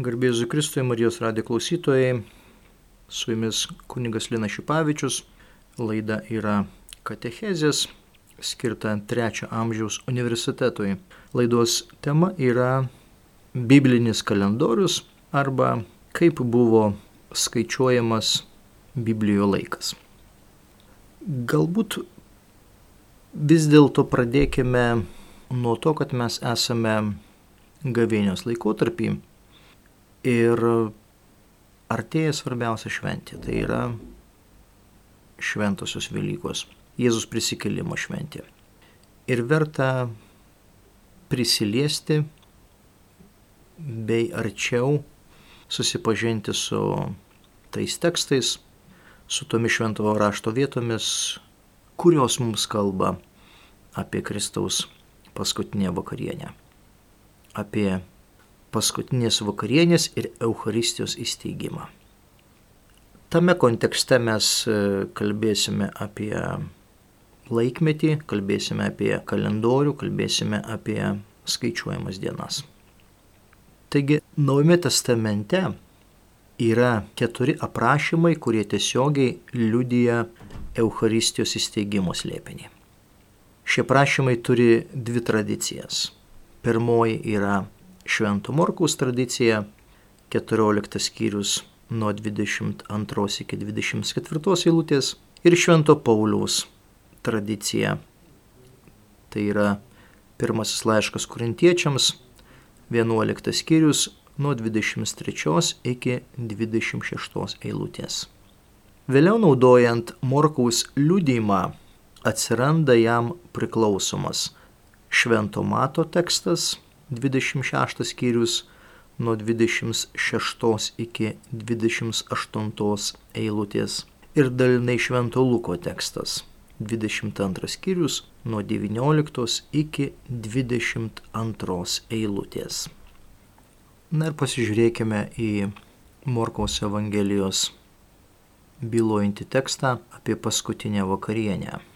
Garbėzu Kristui, Marijos radijo klausytojai, su jumis kunigas Lina Šipavičius, laida yra Katechezės, skirta trečio amžiaus universitetui. Laidos tema yra Biblinis kalendorius arba kaip buvo skaičiuojamas Biblijoje laikas. Galbūt vis dėlto pradėkime nuo to, kad mes esame gavėnios laikotarpį Ir artėja svarbiausia šventė, tai yra šventosios Velykos, Jėzus prisikelimo šventė. Ir verta prisiliesti bei arčiau susipažinti su tais tekstais, su tomis šventojo rašto vietomis, kurios mums kalba apie Kristaus paskutinę vakarienę, apie paskutinės vakarienės ir Eucharistijos įsteigimą. Tame kontekste mes e, kalbėsime apie laikmetį, kalbėsime apie kalendorių, kalbėsime apie skaičiuojamas dienas. Taigi, Naujame testamente yra keturi aprašymai, kurie tiesiogiai liudyja Eucharistijos įsteigimo slėpinį. Šie prašymai turi dvi tradicijas. Pirmoji yra Švento Morkaus tradicija, 14 skyrius nuo 22 iki 24 eilutės ir Švento Pauliaus tradicija. Tai yra pirmasis laiškas kurintiečiams, 11 skyrius nuo 23 iki 26 eilutės. Vėliau naudojant Morkaus liudymą atsiranda jam priklausomas Švento Mato tekstas 26 skyrius nuo 26 iki 28 eilutės ir dalinai Švento Luko tekstas 22 skyrius nuo 19 iki 22 eilutės. Na ir pasižiūrėkime į Morkaus Evangelijos bylojantį tekstą apie paskutinę vakarienę.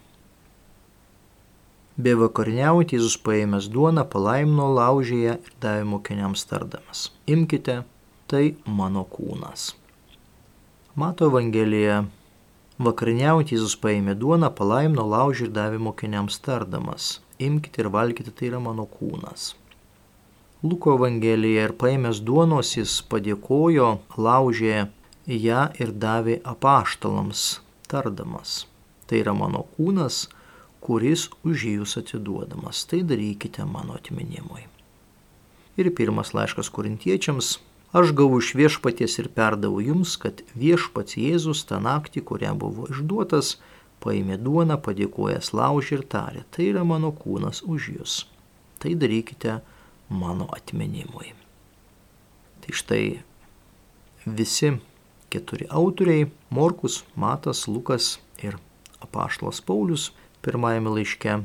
Bevakarniaujant Jėzus paėmęs duoną, palaimino laužėje ir davė mokiniams tardamas. Imkite, tai mano kūnas. Mato Evangelija. Vakarniaujant Jėzus paėmė duoną, palaimino laužį ir davė mokiniams tardamas. Imkite ir valgykite, tai yra mano kūnas. Luko Evangelija ir paėmęs duonos jis padėkojo, laužė ją ir davė apaštalams, tardamas. Tai yra mano kūnas, kuris už jūs atiduodamas. Tai darykite mano atminimui. Ir pirmas laiškas korintiečiams. Aš gavau iš viešpaties ir perdavau jums, kad viešpats Jėzus tą naktį, kurią buvo išduotas, paėmė duoną, padėkojęs laužį ir tarė, tai yra mano kūnas už jūs. Tai darykite mano atminimui. Tai štai visi keturi autoriai - Morkus, Matas, Lukas ir Apaštlas Paulius pirmajame laiške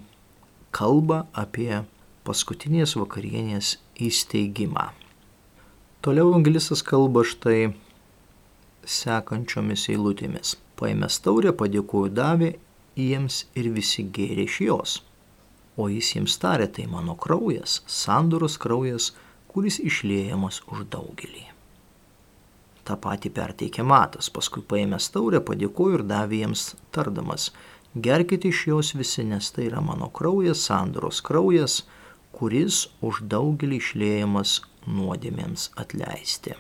kalba apie paskutinės vakarienės įsteigimą. Toliau evangelistas kalba štai sekančiomis eilutėmis. Paėmęs taurę, padėkoju davė jiems ir visi gėrė iš jos. O jis jiems tarė, tai mano kraujas, sandoros kraujas, kuris išliejamas už daugelį. Ta pati perteikė matas, paskui paėmęs taurę, padėkoju ir davė jiems tardamas, Gerkite iš jos visi, nes tai yra mano kraujas, sandoros kraujas, kuris už daugelį išliejamas nuodėmėms atleisti.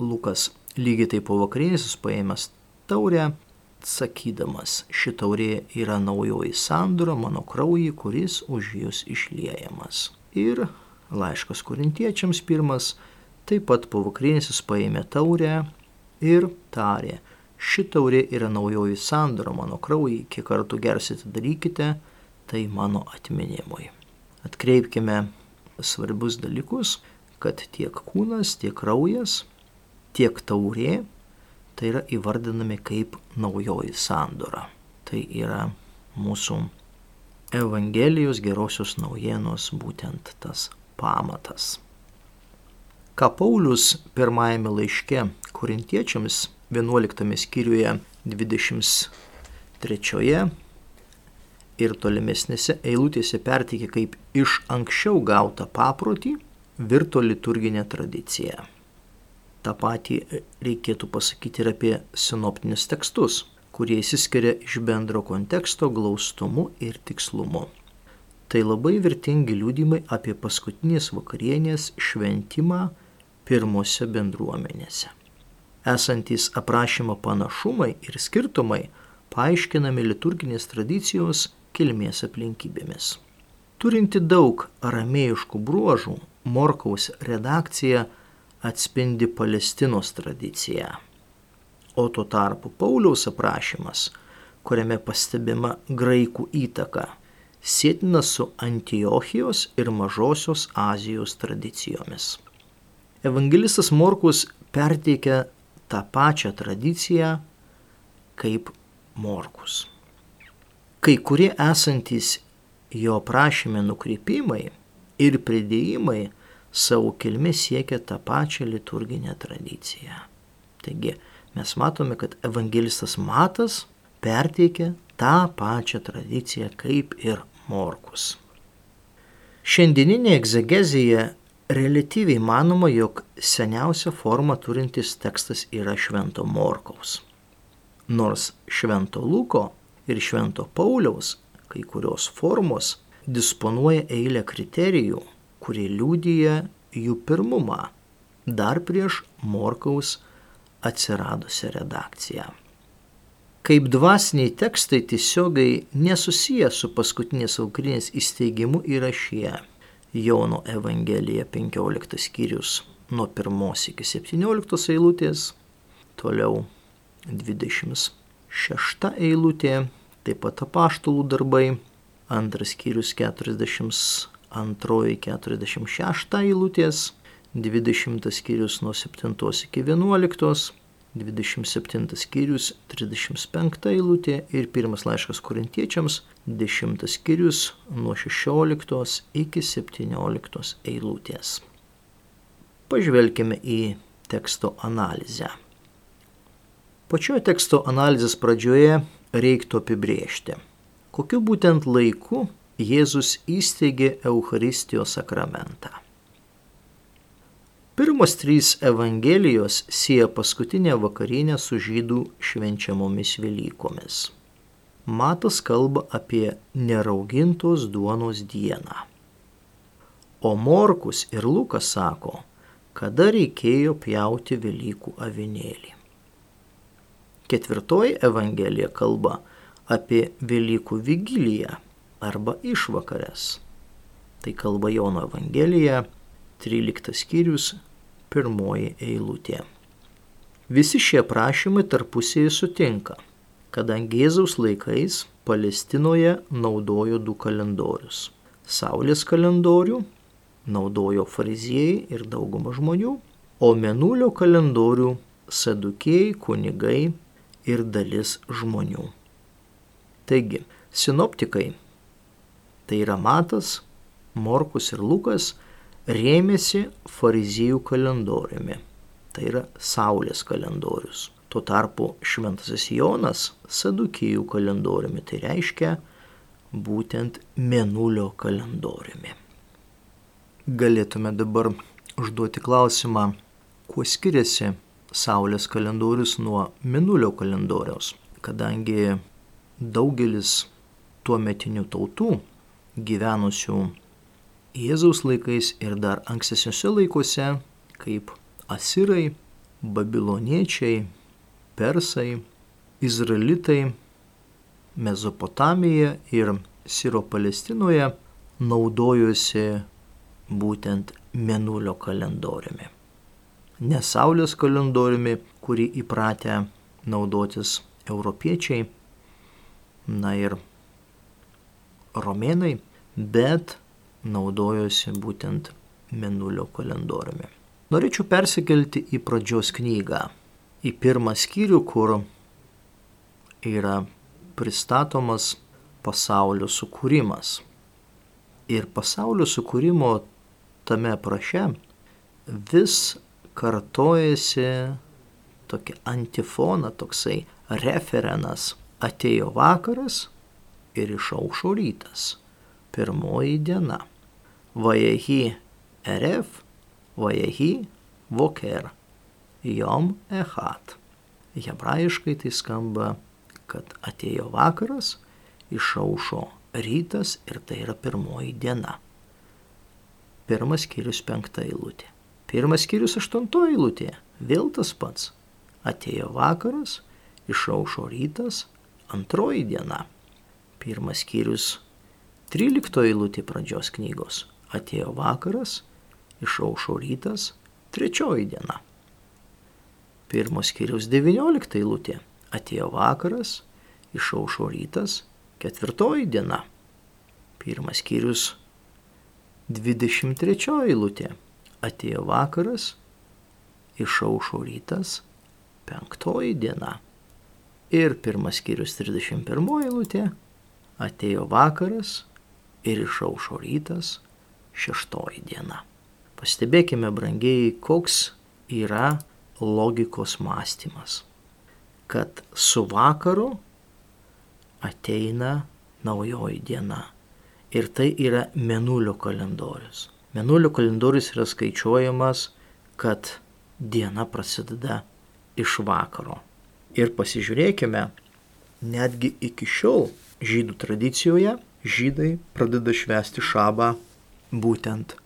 Lukas lygiai taip po vakarienės paėmęs taurę, sakydamas, ši taurė yra naujoji sandora mano kraujai, kuris už jūs išliejamas. Ir laiškas korintiečiams pirmas, taip pat po vakarienės jis paėmė taurę ir tarė, ši taurė yra naujoji sandora mano kraujai, kiek kartų gersite darykite, tai mano atminimui. Atkreipkime svarbius dalykus, kad tiek kūnas, tiek kraujas, tiek taurė, tai yra įvardinami kaip naujoji sandora. Tai yra mūsų Evangelijos gerosios naujienos būtent tas pamatas. Ką Paulius pirmajame laiške korintiečiams 11 skyriuje 23 ir tolimesnėse eilutėse perteikia kaip iš anksčiau gautą paprotį, virto liturginė tradicija. Ta patį reikėtų pasakyti ir apie sinoptinius tekstus, kurie įsiskiria iš bendro konteksto glaustumu ir tikslumu. Tai labai vertingi liūdimai apie paskutinės vakarienės šventimą pirmose bendruomenėse. Esantys aprašymo panašumai ir skirtumai paaiškinami liturginės tradicijos kilmės aplinkybėmis. Turinti daug aramėjiškų bruožų, Morkaus redakcija atspindi Palestinos tradiciją. O tuo tarpu Pauliaus aprašymas, kuriame pastebima graikų įtaka, sėtina su Antiochijos ir Mažosios Azijos tradicijomis. Evangelistas Morkus perteikia tą pačią tradiciją kaip Morkus. Kai kurie esantys jo prašymė nukreipimai ir pridėjimai savo kilme siekia tą pačią liturginę tradiciją. Taigi mes matome, kad evangelistas Matas perteikia tą pačią tradiciją kaip ir Morkus. Šiandieninė egzegezija relatyviai manoma, jog seniausia forma turintis tekstas yra Švento Morkaus. Nors Švento Luko ir Švento Pauliaus kai kurios formos disponuoja eilę kriterijų, kurie liūdija jų pirmumą dar prieš Morkaus atsiradusią redakciją. Kaip dvasiniai tekstai tiesiogiai nesusiję su paskutinės aukrinės įsteigimu yra šie Jono Evangelija 15 skyrius nuo 1 iki 17 eilutės, toliau 26 eilutė, taip pat apaštalų darbai, antras skyrius 40 2-46 eilutės, 20 skyrius nuo 7 iki 11, 27 skyrius 35 eilutė ir pirmas laiškas korintiečiams 10 skyrius nuo 16 iki 17 eilutės. Pažvelkime į teksto analizę. Pačioje teksto analizės pradžioje reiktų apibriežti, kokiu būtent laiku Jėzus įsteigė Eucharistijos sakramentą. Pirmos trys Evangelijos sieja paskutinę vakarienę su žydų švenčiamomis Velykomis. Matas kalba apie neraugintos duonos dieną. O Morkus ir Lukas sako, kada reikėjo pjauti Velykų avinėlį. Ketvirtoji Evangelija kalba apie Velykų vigiliją arba išvakarės. Tai kalba Jono Evangelija, 13 skyrius, pirmoji eilutė. Visi šie prašymai tarpusėje sutinka, kadangi Jėzaus laikais Palestinoje naudojo du kalendorius. Saulės kalendorių naudojo fariziejai ir dauguma žmonių, o menulio kalendorių sadukėjai, kunigai ir dalis žmonių. Taigi, sinoptikai tai yra Matas, Morkus ir Lukas, rėmėsi fariziejų kalendoriumi. Tai yra Saulės kalendorius. Tuo tarpu Šventasis Jonas Sadukijų kalendoriumi, tai reiškia būtent Menulio kalendoriumi. Galėtume dabar užduoti klausimą, kuo skiriasi Saulės kalendorius nuo Menulio kalendoriaus, kadangi daugelis tuo metinių tautų gyvenusių Jėzaus laikais ir dar ankstesniuose laikuose, kaip asirai, babiloniečiai, persai, izraelitai, Mezopotamija ir Siro Palestinoje naudojosi būtent Menulio kalendoriumi. Ne Saulės kalendoriumi, kurį įpratę naudotis europiečiai, na ir romėnai, bet naudojosi būtent Menulio kalendoriumi. Norėčiau persikelti į pradžios knygą, į pirmą skyrių, kur yra pristatomas pasaulio sukūrimas. Ir pasaulio sukūrimo tame praše vis kartojasi tokia antifona, toksai referenas. Atėjo vakaras, ir išaušo rytas. Pirmoji diena. Vajehi RF Vajehi voker, jom echat. Hebrajiškai tai skamba, kad atėjo vakaras, išaušo rytas ir tai yra pirmoji diena. Pirmas skyrius penkta eilutė. Pirmas skyrius aštuntoji eilutė. Vėl tas pats. Atėjo vakaras, išaušo rytas, antroji diena. Pirmas skyrius 13 eilutė pradžios knygos. Atėjo vakaras, išaušo rytas, trečioji diena. Pirmos skyrius 19 eilutė. Atėjo vakaras, išaušo rytas, ketvirtoji diena. Pirmas skyrius 23 eilutė. Atėjo vakaras, išaušo rytas, penktoji diena. Ir pirmas skyrius 31 eilutė. Atėjo vakaras ir išaušo rytas, šeštoji diena. Pastebėkime, brangiai, koks yra logikos mąstymas. Kad su vakaru ateina naujoji diena. Ir tai yra menulio kalendorius. Menulio kalendorius yra skaičiuojamas, kad diena prasideda iš vakaro. Ir pasižiūrėkime, netgi iki šiol žydų tradicijoje žydai pradeda švęsti šabą būtent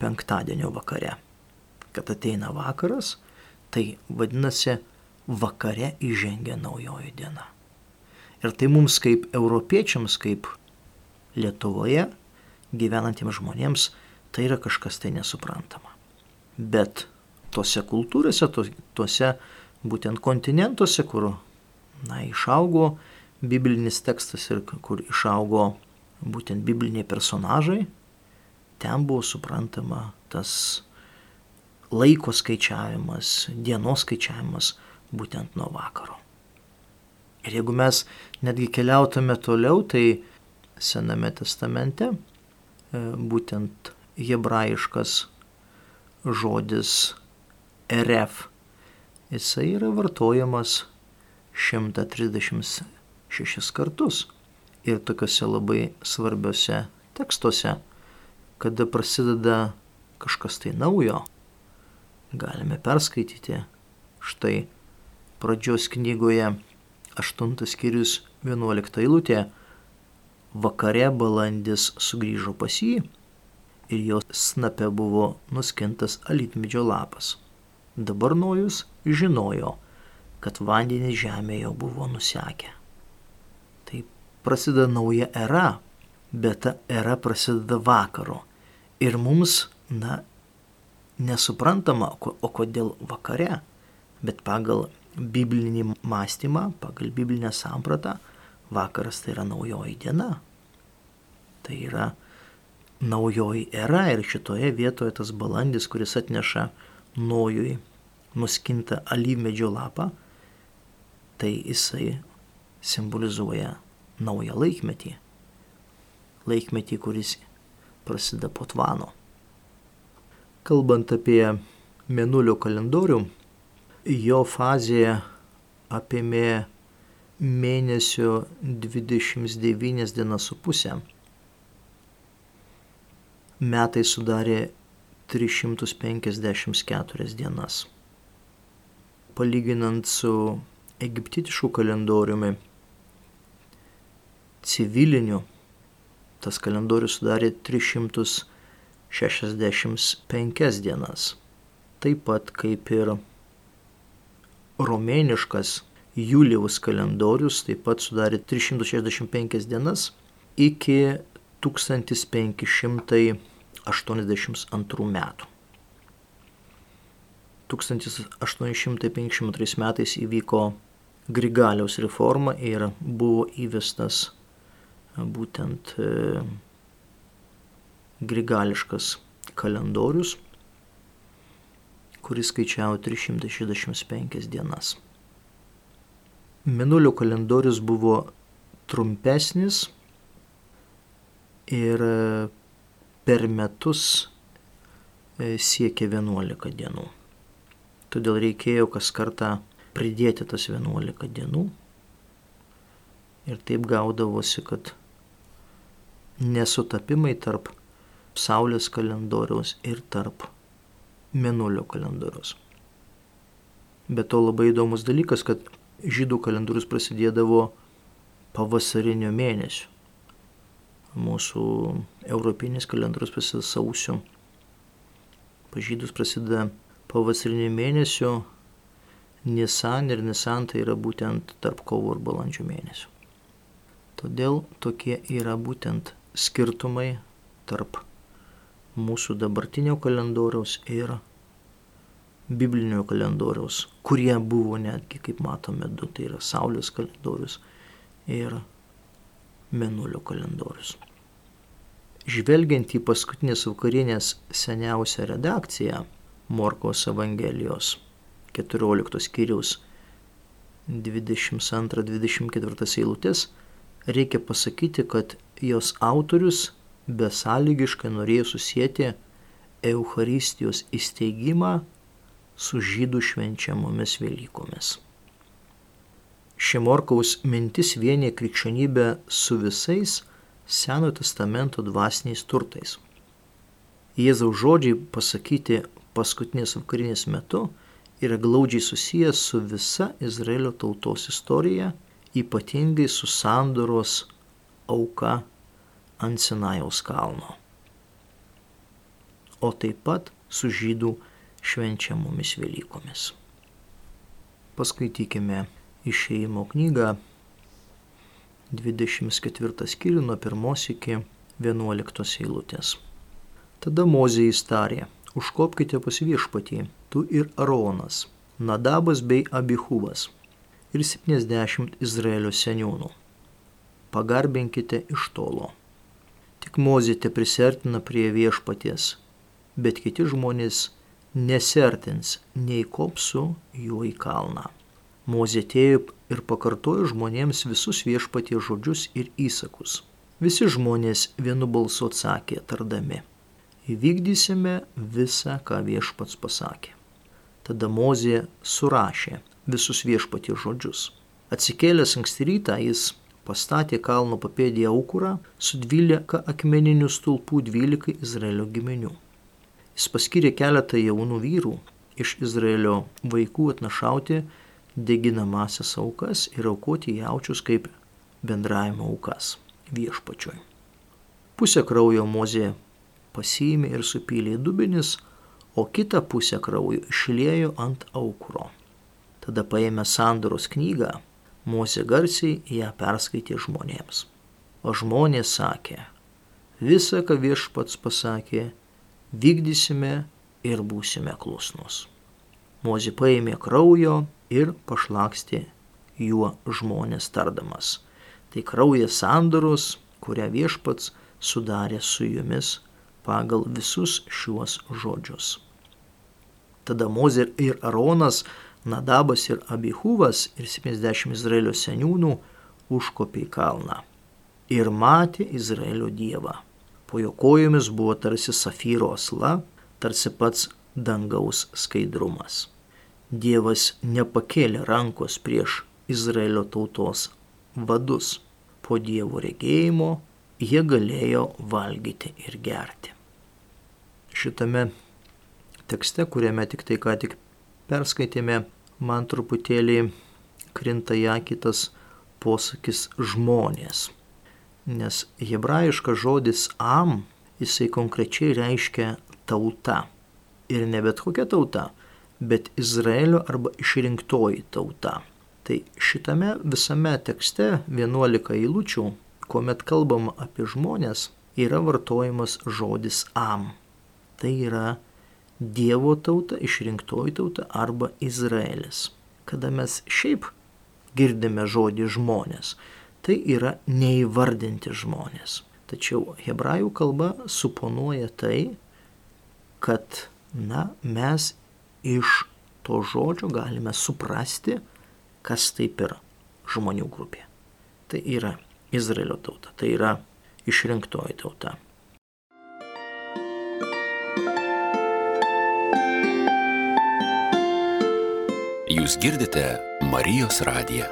penktadienio vakare. Kad ateina vakaras, tai vadinasi, vakare įžengia naujoji diena. Ir tai mums kaip europiečiams, kaip Lietuvoje gyvenantiems žmonėms, tai yra kažkas tai nesuprantama. Bet tose kultūrose, tuose būtent kontinentuose, kur na, išaugo biblinis tekstas ir kur išaugo būtent bibliniai personažai, ten buvo suprantama tas laiko skaičiavimas, dienos skaičiavimas būtent nuo vakaro. Ir jeigu mes netgi keliautume toliau, tai Sename testamente e, būtent hebrajiškas žodis RF, jisai yra vartojamas 136 kartus. Ir tokiuose labai svarbiuose tekstuose kada prasideda kažkas tai naujo, galime perskaityti. Štai pradžios knygoje 8 skyrius 11 eilutė. Vakare balandis sugrįžo pas jį ir jo snape buvo nuskintas alytmedžio lapas. Dabar nojus žinojo, kad vandenys žemėje jau buvo nusekę. Tai prasideda nauja era, bet ta era prasideda vakaro Ir mums, na, nesuprantama, o kodėl vakare, bet pagal biblinį mąstymą, pagal biblinę sampratą, vakaras tai yra naujoji diena. Tai yra naujoji era ir šitoje vietoje tas balandis, kuris atneša nojui nuskintą alyvmedžio lapą, tai jisai simbolizuoja naują laikmetį. Laikmetį, kuris prasideda po tvano. Kalbant apie mėnulio kalendorių, jo fazė apėmė mėnesio 29 dienas su pusę. Metai sudarė 354 dienas. Palyginant su egiptitišku kalendoriumi, civiliniu tas kalendorius sudarė 365 dienas. Taip pat kaip ir romėniškas Julijaus kalendorius taip pat sudarė 365 dienas iki 1582 metų. 1852 metais įvyko Grigaliaus reforma ir buvo įvestas būtent e, grigališkas kalendorius, kuris skaičiavo 365 dienas. Minulio kalendorius buvo trumpesnis ir e, per metus e, siekia 11 dienų. Todėl reikėjo kas kartą pridėti tas 11 dienų. Ir taip gaudavosi, kad nesutapimai tarp Saulės kalendoriaus ir tarp mėnulio kalendorius. Bet to labai įdomus dalykas, kad žydų kalendorius prasidėdavo pavasarinio mėnesio. Mūsų europinis kalendorius prasideda sausio. Pažydus prasideda pavasarinio mėnesio Nisan ir Nisan tai yra būtent tarp kovo ir balandžio mėnesių. Todėl tokie yra būtent skirtumai tarp mūsų dabartinio kalendoriaus ir biblinio kalendoriaus, kurie buvo netgi, kaip matome, du, tai yra Saulės kalendorius ir Menulio kalendorius. Žvelgiant į paskutinės vakarienės seniausią redakciją Morkos Evangelijos 14 skyriaus 22-24 eilutės, reikia pasakyti, kad jos autorius besąlygiškai norėjo susijęti Eucharistijos įsteigimą su žydų švenčiamomis Velykomis. Šimorkaus mintis vienė krikščionybę su visais Senojo testamento dvasiniais turtais. Jėzaus žodžiai pasakyti paskutinės vakarinės metu yra glaudžiai susijęs su visa Izraelio tautos istorija, ypatingai su sandoros auka ant Sinajaus kalno. O taip pat su žydų švenčiamomis Velykomis. Paskaitykime išeimo knygą 24 skyrių nuo 1 iki 11 eilutės. Tada Mozė įstarė, užkopkite pas viešpatį tu ir Aronas, Nadabas bei Abihuvas ir 70 Izraelio seniūnų. Pagarbinkite iš tolo. Tik mozite prisertina prie viešpaties, bet kiti žmonės nesertins nei kopsu juo į kalną. Mozė atėjo ir pakartojo žmonėms visus viešpaties žodžius ir įsakus. Visi žmonės vienu balsu atsakė, tardami. Įvykdysime visą, ką viešpats pasakė. Tada Mozė surašė visus viešpatie žodžius. Atsikėlęs anksti rytą jis pastatė kalno papėdėje aukurą su dvylika akmeninių stulpų dvylikai Izraelio giminių. Jis paskyrė keletą jaunų vyrų iš Izraelio vaikų atnašauti deginamasias aukas ir aukoti jaučius kaip bendravimo aukas viešpačioj. Pusę kraujo mozė pasiėmė ir supylė dubenis, o kitą pusę kraujo išliejo ant aukuro. Tada paėmė sandoros knygą, Mozė garsiai ją perskaitė žmonėms. O žmonės sakė, visą, ką viešpats pasakė, vykdysime ir būsime klusnus. Mozė paėmė kraujo ir pašlakstė juo žmonės tardamas. Tai kraujas sandoros, kurią viešpats sudarė su jumis pagal visus šiuos žodžius. Tada Mozė ir Aronas, Nadabas ir Abihuvas ir 70 Izraelio seniūnų užkopė į kalną. Ir matė Izraelio dievą. Po jo kojomis buvo tarsi safyro asla, tarsi pats dangaus skaidrumas. Dievas nepakėlė rankos prieš Izraelio tautos vadus. Po Dievo regėjimo jie galėjo valgyti ir gerti. Šitame tekste, kuriame tik tai ką tik perskaitėme, man truputėlį krinta ją kitas posakis žmonės. Nes hebrajiškas žodis am, jisai konkrečiai reiškia tauta. Ir ne bet kokia tauta, bet Izraelio arba išrinktoji tauta. Tai šitame visame tekste 11 eilučių, kuomet kalbama apie žmonės, yra vartojamas žodis am. Tai yra Dievo tauta, išrinktoji tauta arba Izraelis. Kada mes šiaip girdime žodį žmonės, tai yra neįvardinti žmonės. Tačiau hebrajų kalba suponuoja tai, kad na, mes iš to žodžio galime suprasti, kas taip yra žmonių grupė. Tai yra Izraelio tauta, tai yra išrinktoji tauta. Jūs girdite Marijos radiją.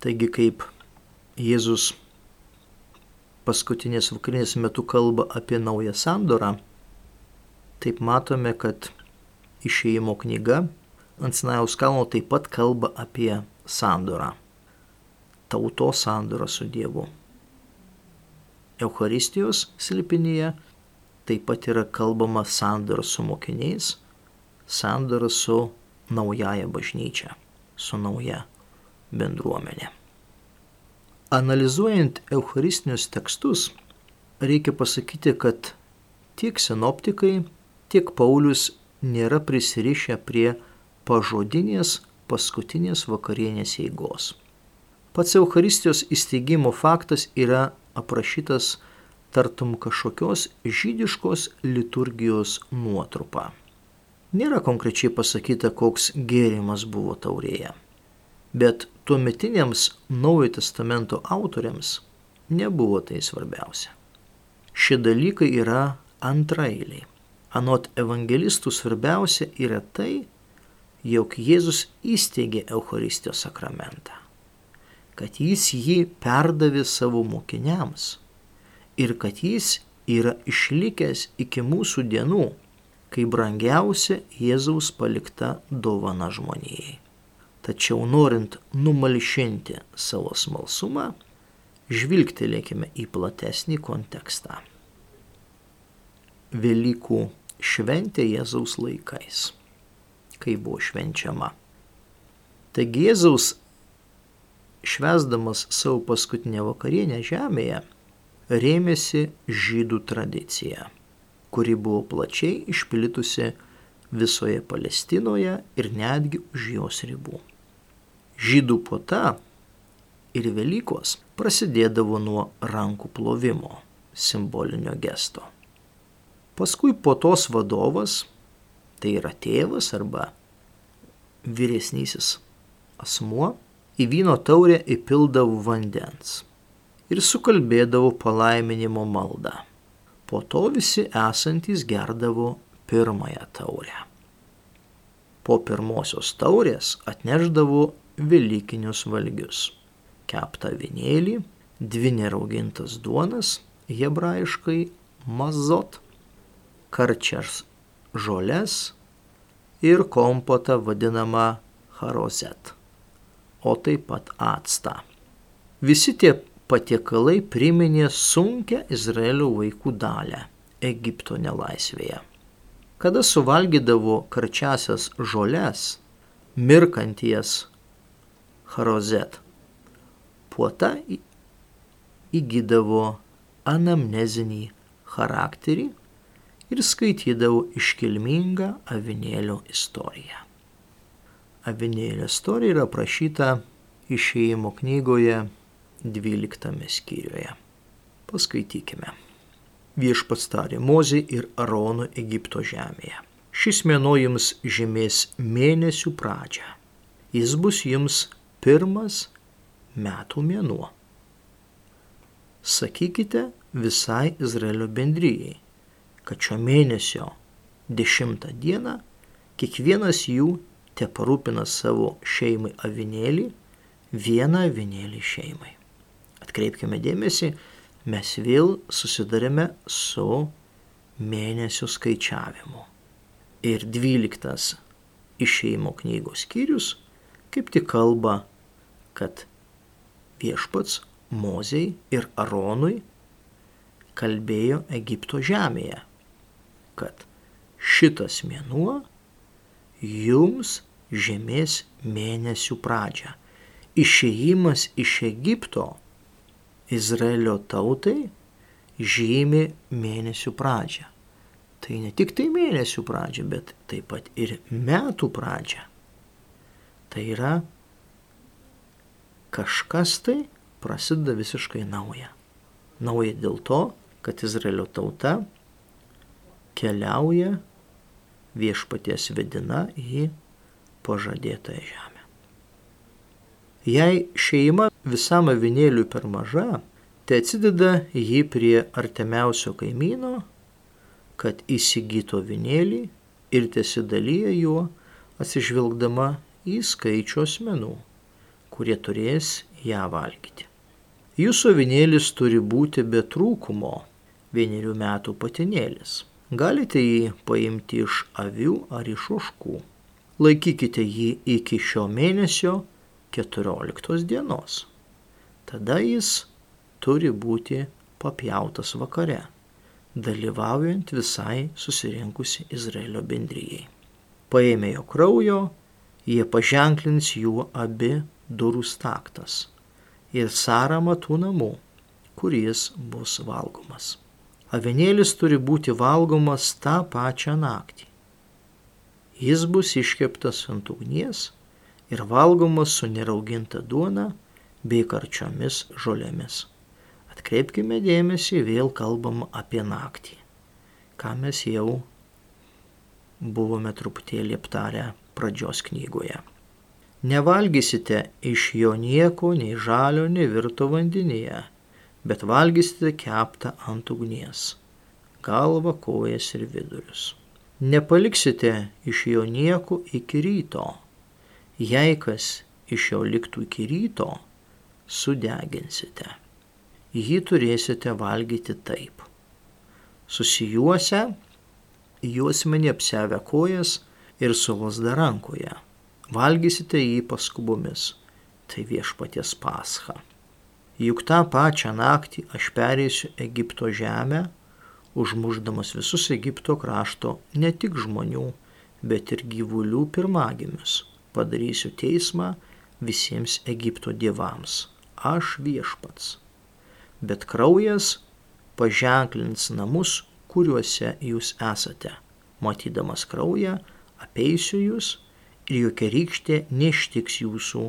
Taigi kaip Jėzus paskutinės vakarinės metu kalba apie naują sandorą, taip matome, kad išėjimo knyga ant Sinajaus kalno taip pat kalba apie sandorą. Tautos sandorą su Dievu. Eucharistijos slipinėje taip pat yra kalbama sandora su mokiniais, sandora su naujaja bažnyčia, su nauja bendruomenė. Analizuojant eucharistinius tekstus, reikia pasakyti, kad tiek sinoptikai, tiek Paulius nėra prisirišę prie pažodinės paskutinės vakarienės eigos. Pats Eucharistijos įsteigimo faktas yra aprašytas tartum kažkokios žydiškos liturgijos nuotrupa. Nėra konkrečiai pasakyta, koks gėrimas buvo taurėje. Bet tuometiniams Naujojo testamento autoriams nebuvo tai svarbiausia. Šie dalykai yra antrailiai. Anot evangelistų svarbiausia yra tai, jog Jėzus įsteigė Eucharistijos sakramentą, kad jis jį perdavė savo mokiniams ir kad jis yra išlikęs iki mūsų dienų, kai brangiausia Jėzaus palikta dovana žmonijai. Tačiau norint numalšinti savo smalsumą, žvilgtelėkime į platesnį kontekstą. Velykų šventė Jėzaus laikais, kai buvo švenčiama. Taigi Jėzaus švesdamas savo paskutinę vakarienę žemėje rėmėsi žydų tradicija, kuri buvo plačiai išplitusi visoje Palestinoje ir netgi už jos ribų. Žydų puota ir Velykos prasidėdavo nuo rankų plovimo, simbolinio gesto. Paskui puotos vadovas, tai yra tėvas arba vyresnysis asmuo, į vyno taurę įpildavo vandens ir sukalbėdavo palaiminimo maldą. Po to visi esantys gerdavo pirmąją taurę. Po pirmosios taurės atneždavo Velykinius valgius - keptą vinėlį, dvi neraugintas duonas, hebrajiškai mazot, karčias žoles ir kompotą vadinamą harozet, o taip pat actą. Visi tie patiekalai priminė sunkę Izraelio vaikų dalę Egipto nelaisvėje. Kada suvalgydavo karčiasias žoles, mirkanties harozet, puota įgydavo anamnezinį charakterį ir skaitydavo iškilmingą avinėlio istoriją. Avinėlio istorija yra aprašyta išėjimo knygoje 12 skyriuje. Paskaitykime. Viešpats tarė Mozė ir Arono Egipto žemėje. Šis mėnuo jums žymės mėnesių pradžią. Jis bus jums pirmas metų mėnuo. Sakykite visai Izraelio bendryjei, kad šio mėnesio dešimtą dieną kiekvienas jų te parūpina savo šeimai avinėlį, vieną avinėlį šeimai atkreipkime dėmesį, mes vėl susidarėme su mėnesių skaičiavimu. Ir dvyliktas išeimo knygos skyrius kaip tik kalba, kad viešpats Mozei ir Aronui kalbėjo Egipto žemėje, kad šitas mėnuo jums žemės mėnesių pradžia. Išėjimas iš Egipto Izraelio tautai žymi mėnesių pradžią. Tai ne tik tai mėnesių pradžia, bet taip pat ir metų pradžia. Tai yra kažkas tai prasideda visiškai nauja. Nauja dėl to, kad Izraelio tauta keliauja viešpaties vedina į pažadėtąją žemę. Jei šeima visam avinėliui per maža, tai atsideda jį prie artimiausio kaimyno, kad įsigyto avinėlį ir tiesidalyja juo atsižvelgdama į skaičių asmenų, kurie turės ją valgyti. Jūsų avinėlis turi būti be trūkumo, vienerių metų patinėlis. Galite jį paimti iš avių ar iš oškų. Laikykite jį iki šio mėnesio 14 dienos. Tada jis turi būti papjautas vakare, dalyvaujant visai susirinkusi Izraelio bendryjei. Paėmė jo kraujo, jie paženklins juo abi durų staktas ir sąramą tų namų, kuris bus valgomas. Avinėlis turi būti valgomas tą pačią naktį. Jis bus iškeptas ant ugnies ir valgomas su nerauginta duona bei karčiomis žolėmis. Atkreipkime dėmesį, vėl kalbam apie naktį, ką mes jau buvome truputėlį aptarę pradžios knygoje. Nevalgysite iš jo nieko, nei žalio, nei virto vandenyje, bet valgysite keptą ant ugnies - galvą, kojas ir vidurius. Nepaliksite iš jo nieko iki ryto. Jei kas iš jo liktų iki ryto, sudeginsite. Jį turėsite valgyti taip. Susijuose, juosmenį apsevę kojas ir su lasda rankoje valgysite jį paskubomis. Tai viešpaties pascha. Juk tą pačią naktį aš pereisiu Egipto žemę, užmuždamas visus Egipto krašto ne tik žmonių, bet ir gyvulių pirmagimius. Padarysiu teismą visiems Egipto dievams. Aš viešpats. Bet kraujas paženklins namus, kuriuose jūs esate. Matydamas kraują, apeisiu jūs ir jokia rykštė neštiks jūsų,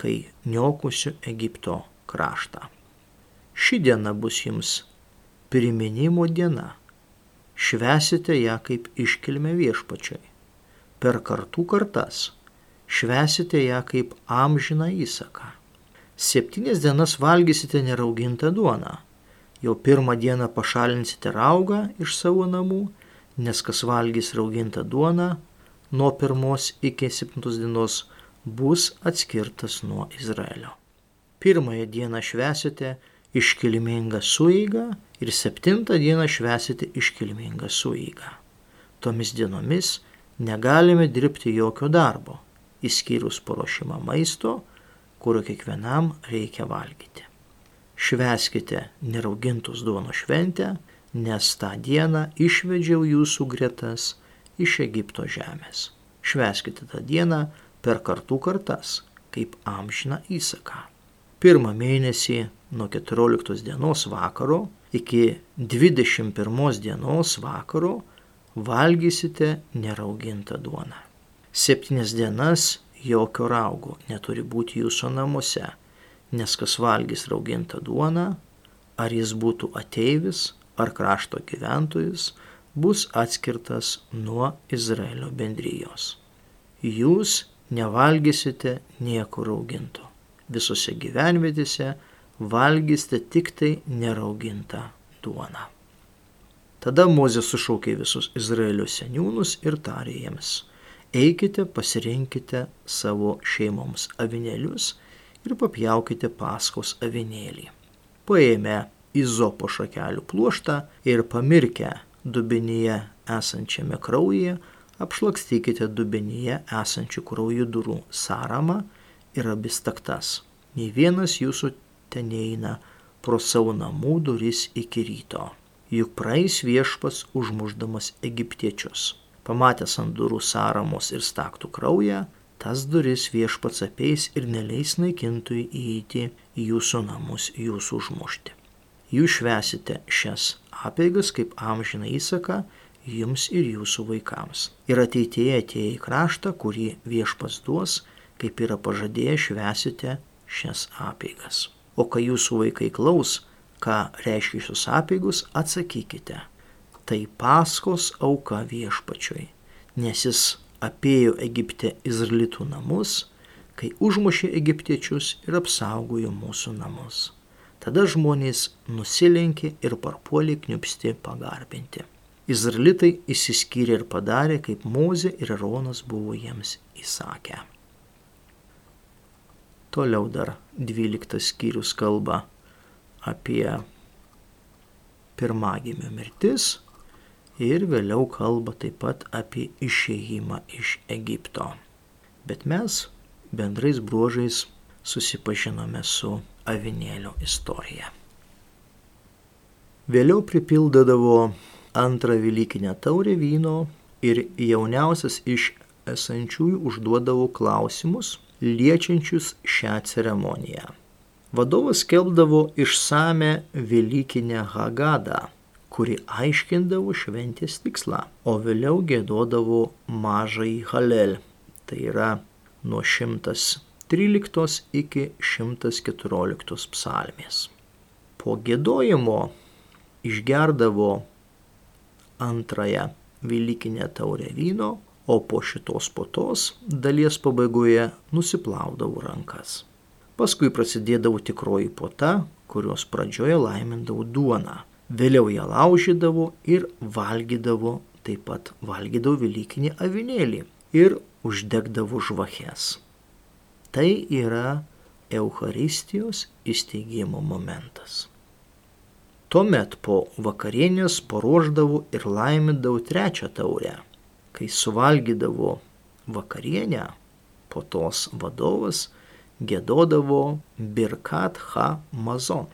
kai niokusiu Egipto kraštą. Ši diena bus jums priminimo diena. Švesite ją kaip iškilmę viešpačiai. Per kartų kartas švesite ją kaip amžiną įsaką. Septynias dienas valgysite neraugintą duoną. Jau pirmą dieną pašalinsite raugą iš savo namų, nes kas valgys raugintą duoną, nuo pirmos iki septintos dienos bus atskirtas nuo Izraelio. Pirmąją dieną švesite iškilmingą sueigą ir septintą dieną švesite iškilmingą sueigą. Tomis dienomis negalime dirbti jokio darbo, įskyrus paruošimą maisto, kurio kiekvienam reikia valgyti. Šveskite neraugintus duono šventę, nes tą dieną išvedžiau jūsų gretas iš Egipto žemės. Šveskite tą dieną per kartų kartas, kaip amžiną įsaką. Pirmą mėnesį nuo 14 dienos vakaro iki 21 dienos vakaro valgysite neraugintą duoną. Septynias dienas jokio raugo neturi būti jūsų namuose, nes kas valgys raugintą duoną, ar jis būtų ateivis, ar krašto gyventojas, bus atskirtas nuo Izraelio bendrijos. Jūs nevalgysite nieko rauginto. Visose gyvenvietėse valgysite tik tai neraugintą duoną. Tada Mozė sušaukė visus Izraelio seniūnus ir tarė jiems, eikite, pasirinkite savo šeimoms avinėlius ir papjaukite paskos avinėlį. Paėmę izopo šakelių pluoštą ir pamirkę dubenyje esančiame kraujyje, apšlakstykite dubenyje esančių kraujų durų sąramą ir abis taktas. Nei vienas jūsų ten eina pro savo namų duris iki ryto. Juk praeis viešpas užmuždamas egiptiečius. Pamatęs ant durų sąramos ir staktų kraują, tas duris viešpats apeis ir neleis naikintui įeiti į jūsų namus jūsų užmušti. Jūs švesite šias apeigas kaip amžiną įsaką jums ir jūsų vaikams. Ir ateityje atėję į kraštą, kurį viešpas duos, kaip yra pažadėję, švesite šias apeigas. O kai jūsų vaikai klaus, ką reiškia šios apeigus, atsakykite. Tai paskos auka viešpačiui, nes jis apėjo Egipte Izraelitų namus, kai užmušė egiptiečius ir apsaugojo mūsų namus. Tada žmonės nusilenkė ir parpuolė kniupsti pagarbinti. Izraelitai įsiskyrė ir padarė, kaip Mozė ir Aronas buvo jiems įsakę. Toliau dar dvyliktas skyrius kalba apie pirmagimio mirtis ir vėliau kalba taip pat apie išėjimą iš Egipto. Bet mes bendrais bruožais susipažinome su avinėlio istorija. Vėliau pripildavo antrą Velykinę taurę vyno ir jauniausias iš esančiųjų užduodavo klausimus liečiančius šią ceremoniją. Vadovas kelbdavo išsame Velykinę Hagadą, kuri aiškindavo šventės tikslą, o vėliau gėdodavo mažai Halel, tai yra nuo 113 iki 114 psalmės. Po gėdojimo išgerdavo antrąją Velykinę taurę vyno, o po šitos potos dalies pabaigoje nusiplaudavo rankas. Paskui prasidėdavo tikroji pota, kurios pradžioje laimindavo duoną. Vėliau ją laužydavo ir valgydavo, taip pat valgydavo Velykinį avinėlį ir uždegdavo žvakes. Tai yra Eucharistijos įsteigimo momentas. Tuomet po vakarienės paruoždavo ir laimindavo trečią taurę. Kai suvalgydavo vakarienę, po tos vadovas gėdodavo Birkat Ha Mazon,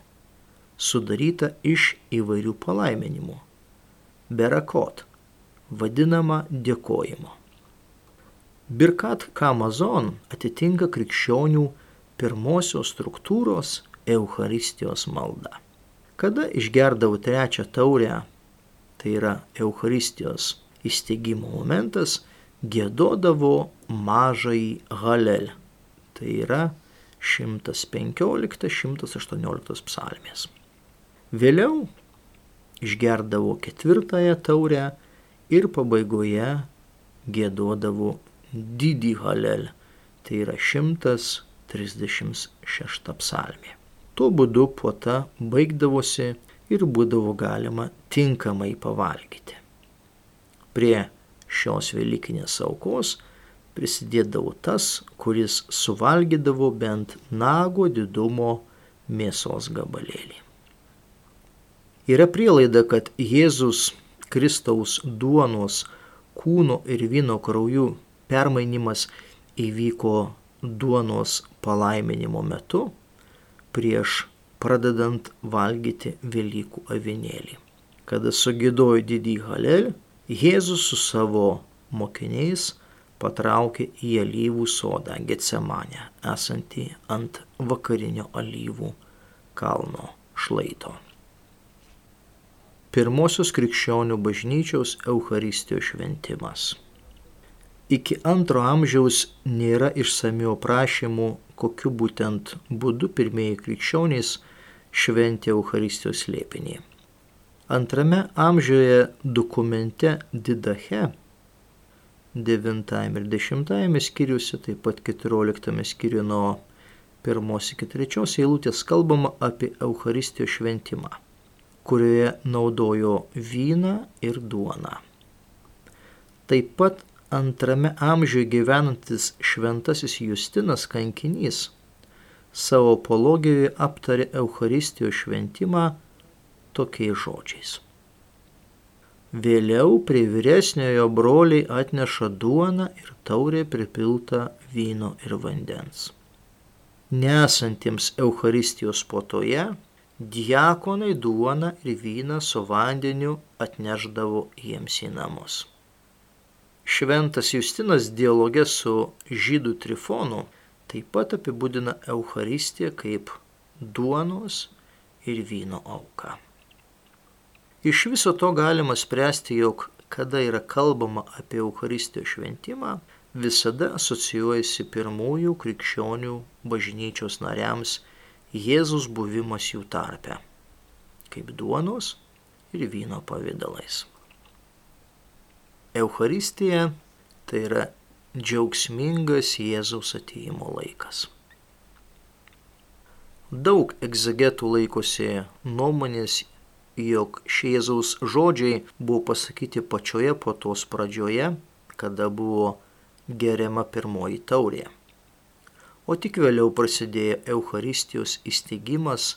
sudaryta iš įvairių palaiminimų. Berakot, vadinama dėkojimu. Birkat Kamazon atitinka krikščionių pirmosios struktūros Eucharistijos malda. Kada išgerdavau trečią taurę, tai yra Eucharistijos įsteigimo momentas, gėdodavo mažai Halel. Tai yra 115-118 psalmės. Vėliau išgerdavo ketvirtąją taurę ir pabaigoje gėdodavo didį Halel. Tai yra 136 psalmė. Tuo būdu puota baigdavosi ir būdavo galima tinkamai pavalgyti. Prie šios Velykinės aukos prisidėdavo tas, kuris suvalgydavo bent nago didumo mėsos gabalėlį. Yra prielaida, kad Jėzus Kristaus duonos kūno ir vyno krauju permainimas įvyko duonos palaiminimo metu prieš pradedant valgyti Velykų avinėlį. Kada sugėdojo didį Halel, Jėzus su savo mokiniais patraukė į alyvų sodą Getsemanę, esantį ant vakarinio alyvų kalno šlaito. Pirmosios krikščionių bažnyčios Euharistijos šventimas. Iki antro amžiaus nėra išsamių aprašymų kokiu būtent būdu pirmieji krikščionys šventė Euharistijos slėpinį. Antrame amžiuje dokumente Didache 9 ir 10 skyriuose, taip pat 14 skyriuje nuo 1 iki 3 eilutės kalbama apie Euharistijos šventimą, kurioje naudojo vyną ir duoną. Taip pat antrame amžiuje gyvenantis šventasis Justinas kankinys savo apologijoje aptarė Euharistijos šventimą tokiais žodžiais. Vėliau prie vyresniojo broliai atneša duoną ir taurė pripilta vyno ir vandens. Nesantiems Euharistijos potoje, diakonai duoną ir vyną su vandeniu atneždavo jiems į namus. Šventas Justinas dialoge su žydų trifonu taip pat apibūdina Eucharistiją kaip duonos ir vyno auką. Iš viso to galima spręsti, jog kada yra kalbama apie Eucharistijos šventimą, visada asocijuojasi pirmųjų krikščionių bažnyčios nariams Jėzus buvimas jų tarpe, kaip duonos ir vyno pavydalais. Eucharistija tai yra džiaugsmingas Jėzaus ateimo laikas. Daug egzegetų laikosi nuomonės, jog šie Jėzaus žodžiai buvo pasakyti pačioje po tos pradžioje, kada buvo geriama pirmoji taurė. O tik vėliau prasidėjo Eucharistijos įsteigimas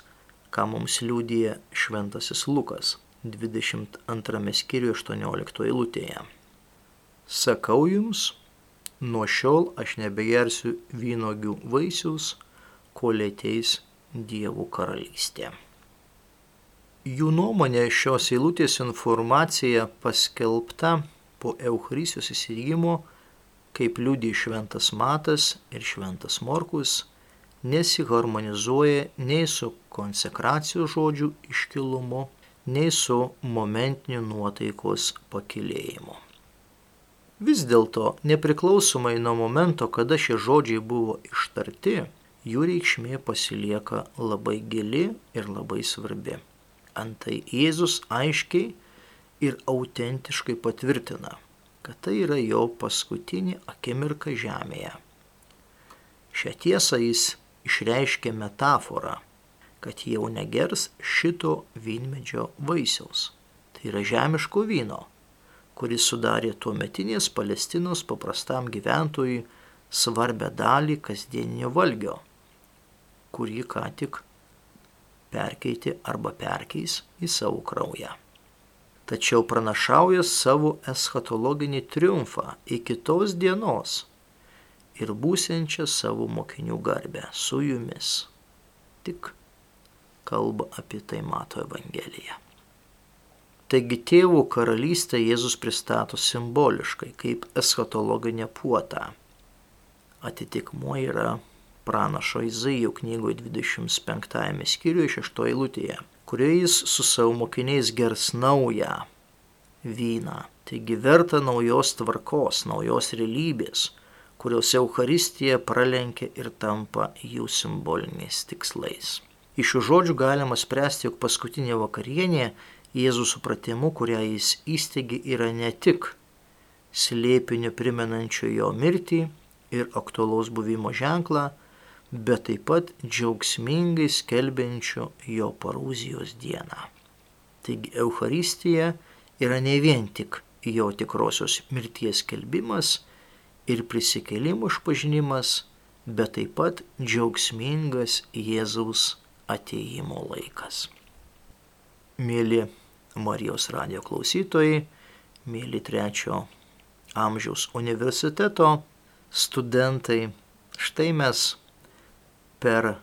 ką mums liūdija šventasis Lukas 22 skyriuje 18 eilutėje. Sakau jums, nuo šiol aš nebegersiu vynogių vaisius, kol ateis Dievų karalystė. Jų nuomonė šios eilutės informacija paskelbta po Eucharistijos įsijimo, kaip liūdį šventas Matas ir šventas Morkus, nesiharmonizuoja nei su konsekracijos žodžių iškilumu, nei su momentiniu nuotaikos pakilėjimu. Vis dėlto, nepriklausomai nuo momento, kada šie žodžiai buvo ištarti, jų reikšmė pasilieka labai gili ir labai svarbi. Antai Jėzus aiškiai ir autentiškai patvirtina, kad tai yra jo paskutinė akimirka žemėje. Šią tiesą jis išreiškė metaforą, kad jau negers šito vynmedžio vaisiaus. Tai yra žemiško vyno, kuris sudarė tuo metinės Palestinos paprastam gyventojui svarbę dalį kasdieninio valgio, kurį ką tik perkeiti arba perkeis į savo kraują tačiau pranašauja savo eschatologinį triumfą iki tos dienos ir būsiančią savo mokinių garbę su jumis. Tik kalba apie tai mato Evangelija. Taigi tėvų karalystę Jėzus pristato simboliškai kaip eschatologinę puotą. Atitikmuo yra pranašo Izaijo knygoje 25 skyriuje 6 eilutėje kurioje jis su savo mokiniais gers naują vyną. Taigi verta naujos tvarkos, naujos realybės, kurios Euharistija pralenkia ir tampa jų simboliniais tikslais. Iš šių žodžių galima spręsti, jog paskutinė vakarienė Jėzų supratimu, kurią jis įsteigė, yra ne tik slėpiniu primenančio jo mirtį ir aktualaus buvimo ženklą, bet taip pat džiaugsmingai skelbiančiu jo parūzijos dieną. Taigi Euharistija yra ne vien tik jo tikrosios mirties skelbimas ir prisikelimo išpažinimas, bet taip pat džiaugsmingas Jėzaus ateimo laikas. Mėly Marijos radio klausytojai, mėly trečio amžiaus universiteto studentai, štai mes per,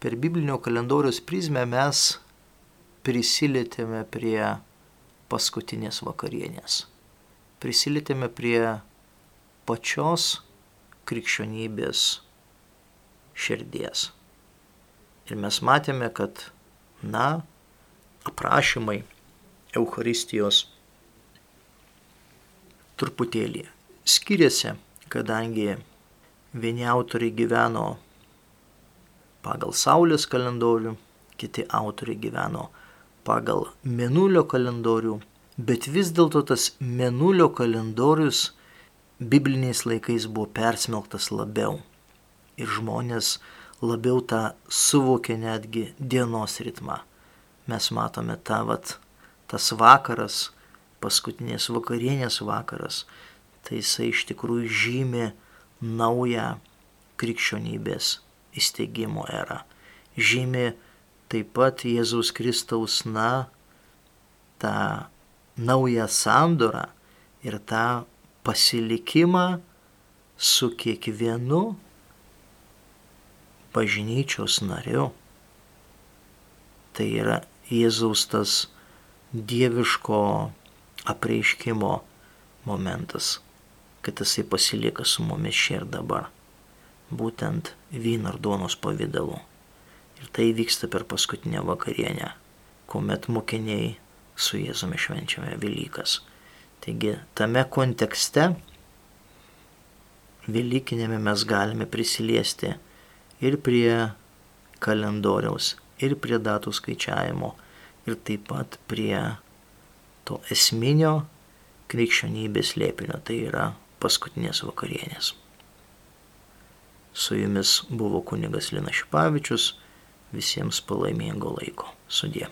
per biblinio kalendoriaus prizmę mes prisilietėme prie paskutinės vakarienės. Prisilietėme prie pačios krikščionybės širdies. Ir mes matėme, kad, na, aprašymai Euharistijos truputėlį skiriasi, kadangi vieni autoriai gyveno pagal Saulės kalendorių, kiti autoriai gyveno pagal Menulio kalendorių, bet vis dėlto tas Menulio kalendorius bibliniais laikais buvo persmelktas labiau. Ir žmonės labiau tą suvokė netgi dienos ritmą. Mes matome tą, vat, tas vakaras, paskutinės vakarienės vakaras, tai jisai iš tikrųjų žymi naują krikščionybės įsteigimo era. Žymi taip pat Jėzaus Kristaus, na, tą naują sandorą ir tą pasilikimą su kiekvienu bažnyčios nariu. Tai yra Jėzaus tas dieviško apreiškimo momentas, kad jisai pasilieka su mumis čia ir dabar būtent vyno ir duonos pavydalu. Ir tai vyksta per paskutinę vakarienę, kuomet mokiniai su Jėzumi švenčiame Velykas. Taigi tame kontekste Velykinėme mes galime prisiliesti ir prie kalendoriaus, ir prie datų skaičiavimo, ir taip pat prie to esminio krikščionybės lėpinio, tai yra paskutinės vakarienės. Su jumis buvo kunigas Lina Šipavičius. Visiems palaimingo laiko. Sudė.